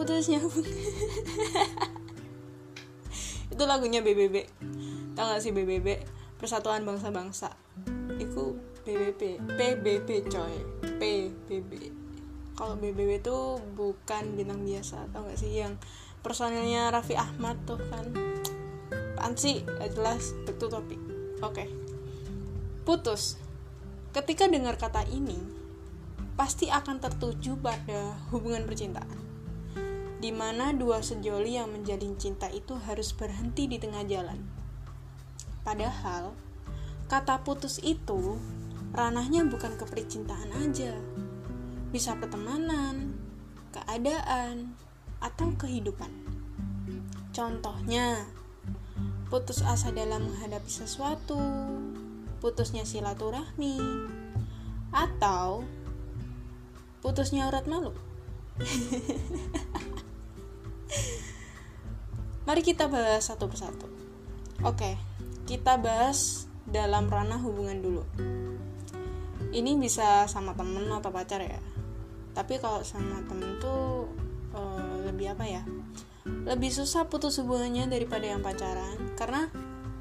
terus nyambung. Itu lagunya BBB tau gak sih BBB Persatuan Bangsa-Bangsa. Itu BBB PBB coy. PBB kalau BBB itu bukan bintang biasa tau gak sih? Yang personilnya Raffi Ahmad tuh kan. Ansi gak jelas itu topik oke. Okay. putus. Ketika dengar kata ini pasti akan tertuju pada hubungan percintaan di mana dua sejoli yang menjalin cinta itu harus berhenti di tengah jalan. Padahal, kata putus itu ranahnya bukan ke percintaan aja. Bisa pertemanan, keadaan, atau kehidupan. Contohnya, putus asa dalam menghadapi sesuatu, putusnya silaturahmi, atau putusnya urat malu. Mari kita bahas satu persatu. Oke, kita bahas dalam ranah hubungan dulu. Ini bisa sama temen atau pacar ya. Tapi kalau sama temen tuh uh, lebih apa ya? Lebih susah putus hubungannya daripada yang pacaran karena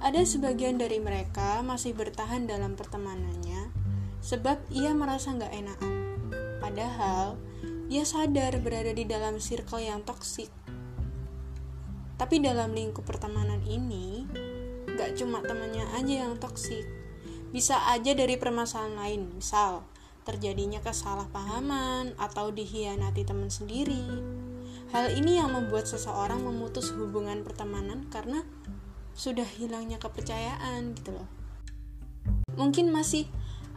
ada sebagian dari mereka masih bertahan dalam pertemanannya sebab ia merasa nggak enakan. Padahal ia sadar berada di dalam circle yang toksik tapi dalam lingkup pertemanan ini, gak cuma temannya aja yang toksik. Bisa aja dari permasalahan lain, misal terjadinya kesalahpahaman atau dihianati teman sendiri. Hal ini yang membuat seseorang memutus hubungan pertemanan karena sudah hilangnya kepercayaan gitu loh. Mungkin masih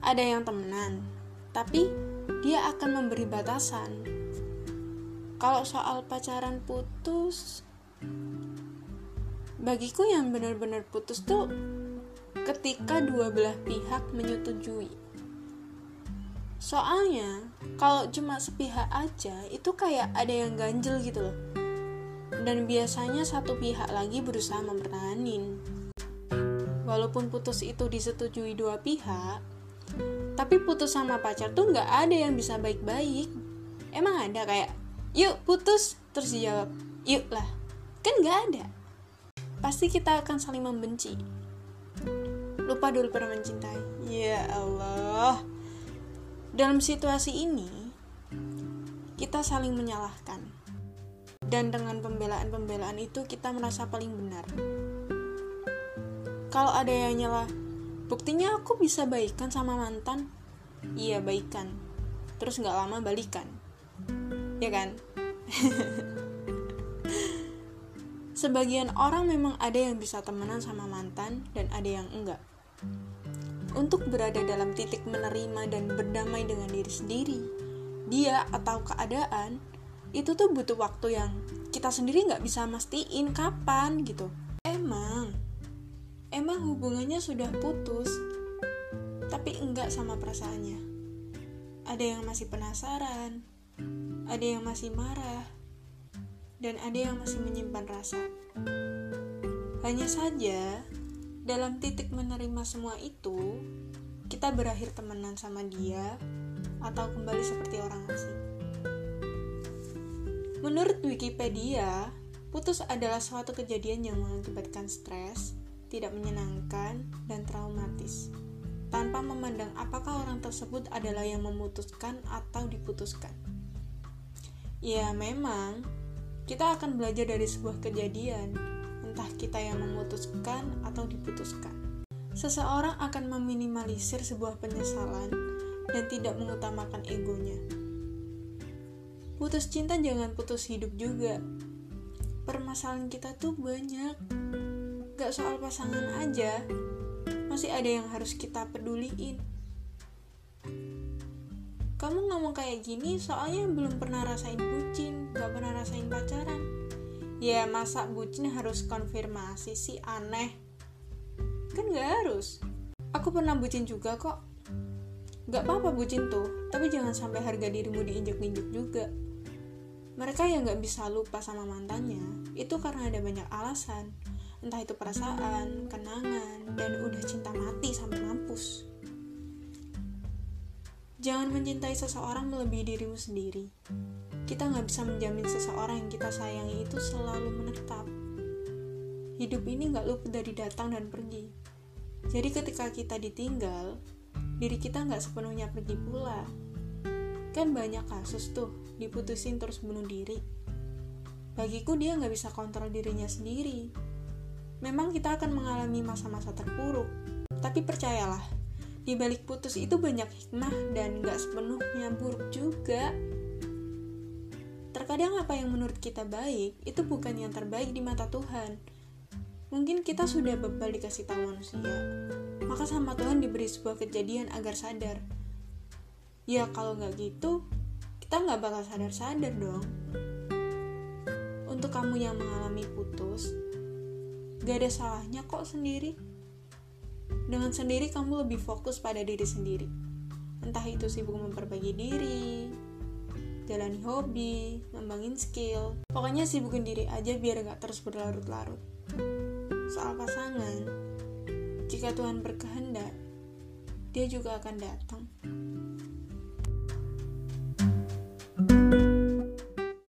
ada yang temenan, tapi dia akan memberi batasan. Kalau soal pacaran putus, bagiku yang benar-benar putus tuh ketika dua belah pihak menyetujui. Soalnya kalau cuma sepihak aja itu kayak ada yang ganjel gitu loh. Dan biasanya satu pihak lagi berusaha mempertahanin. Walaupun putus itu disetujui dua pihak tapi putus sama pacar tuh nggak ada yang bisa baik-baik. Emang ada kayak yuk putus terus dijawab yuk lah kan nggak ada. Pasti kita akan saling membenci. Lupa dulu pernah mencintai. Ya Allah. Dalam situasi ini kita saling menyalahkan. Dan dengan pembelaan-pembelaan itu kita merasa paling benar. Kalau ada yang nyala buktinya aku bisa baikan sama mantan. Iya baikan. Terus nggak lama balikan. Ya kan Sebagian orang memang ada yang bisa temenan sama mantan dan ada yang enggak. Untuk berada dalam titik menerima dan berdamai dengan diri sendiri, dia atau keadaan, itu tuh butuh waktu yang kita sendiri nggak bisa mastiin kapan gitu. Emang, emang hubungannya sudah putus, tapi enggak sama perasaannya. Ada yang masih penasaran, ada yang masih marah, dan ada yang masih menyimpan rasa. Hanya saja, dalam titik menerima semua itu, kita berakhir temenan sama dia atau kembali seperti orang asing. Menurut Wikipedia, putus adalah suatu kejadian yang mengakibatkan stres, tidak menyenangkan, dan traumatis, tanpa memandang apakah orang tersebut adalah yang memutuskan atau diputuskan. Ya, memang kita akan belajar dari sebuah kejadian, entah kita yang memutuskan atau diputuskan. Seseorang akan meminimalisir sebuah penyesalan dan tidak mengutamakan egonya. Putus cinta jangan putus hidup juga. Permasalahan kita tuh banyak. Gak soal pasangan aja, masih ada yang harus kita peduliin. Kamu ngomong kayak gini soalnya belum pernah rasain bucin, gak pernah rasain pacaran. Ya masa bucin harus konfirmasi sih aneh. Kan gak harus. Aku pernah bucin juga kok. Gak apa-apa bucin tuh, tapi jangan sampai harga dirimu diinjek-injek juga. Mereka yang gak bisa lupa sama mantannya, itu karena ada banyak alasan. Entah itu perasaan, kenangan, dan udah cinta mati sampai mampus. Jangan mencintai seseorang melebihi dirimu sendiri. Kita nggak bisa menjamin seseorang yang kita sayangi itu selalu menetap. Hidup ini nggak luput dari datang dan pergi. Jadi ketika kita ditinggal, diri kita nggak sepenuhnya pergi pula. Kan banyak kasus tuh, diputusin terus bunuh diri. Bagiku dia nggak bisa kontrol dirinya sendiri. Memang kita akan mengalami masa-masa terpuruk, tapi percayalah, di balik putus itu banyak hikmah dan gak sepenuhnya buruk juga. Terkadang apa yang menurut kita baik itu bukan yang terbaik di mata Tuhan. Mungkin kita sudah bebal dikasih tahu manusia, maka sama Tuhan diberi sebuah kejadian agar sadar. Ya kalau nggak gitu, kita nggak bakal sadar-sadar dong. Untuk kamu yang mengalami putus, gak ada salahnya kok sendiri. Dengan sendiri kamu lebih fokus pada diri sendiri. Entah itu sibuk memperbaiki diri, jalani hobi, ngembangin skill. Pokoknya sibukin diri aja biar gak terus berlarut-larut. Soal pasangan, jika Tuhan berkehendak, dia juga akan datang.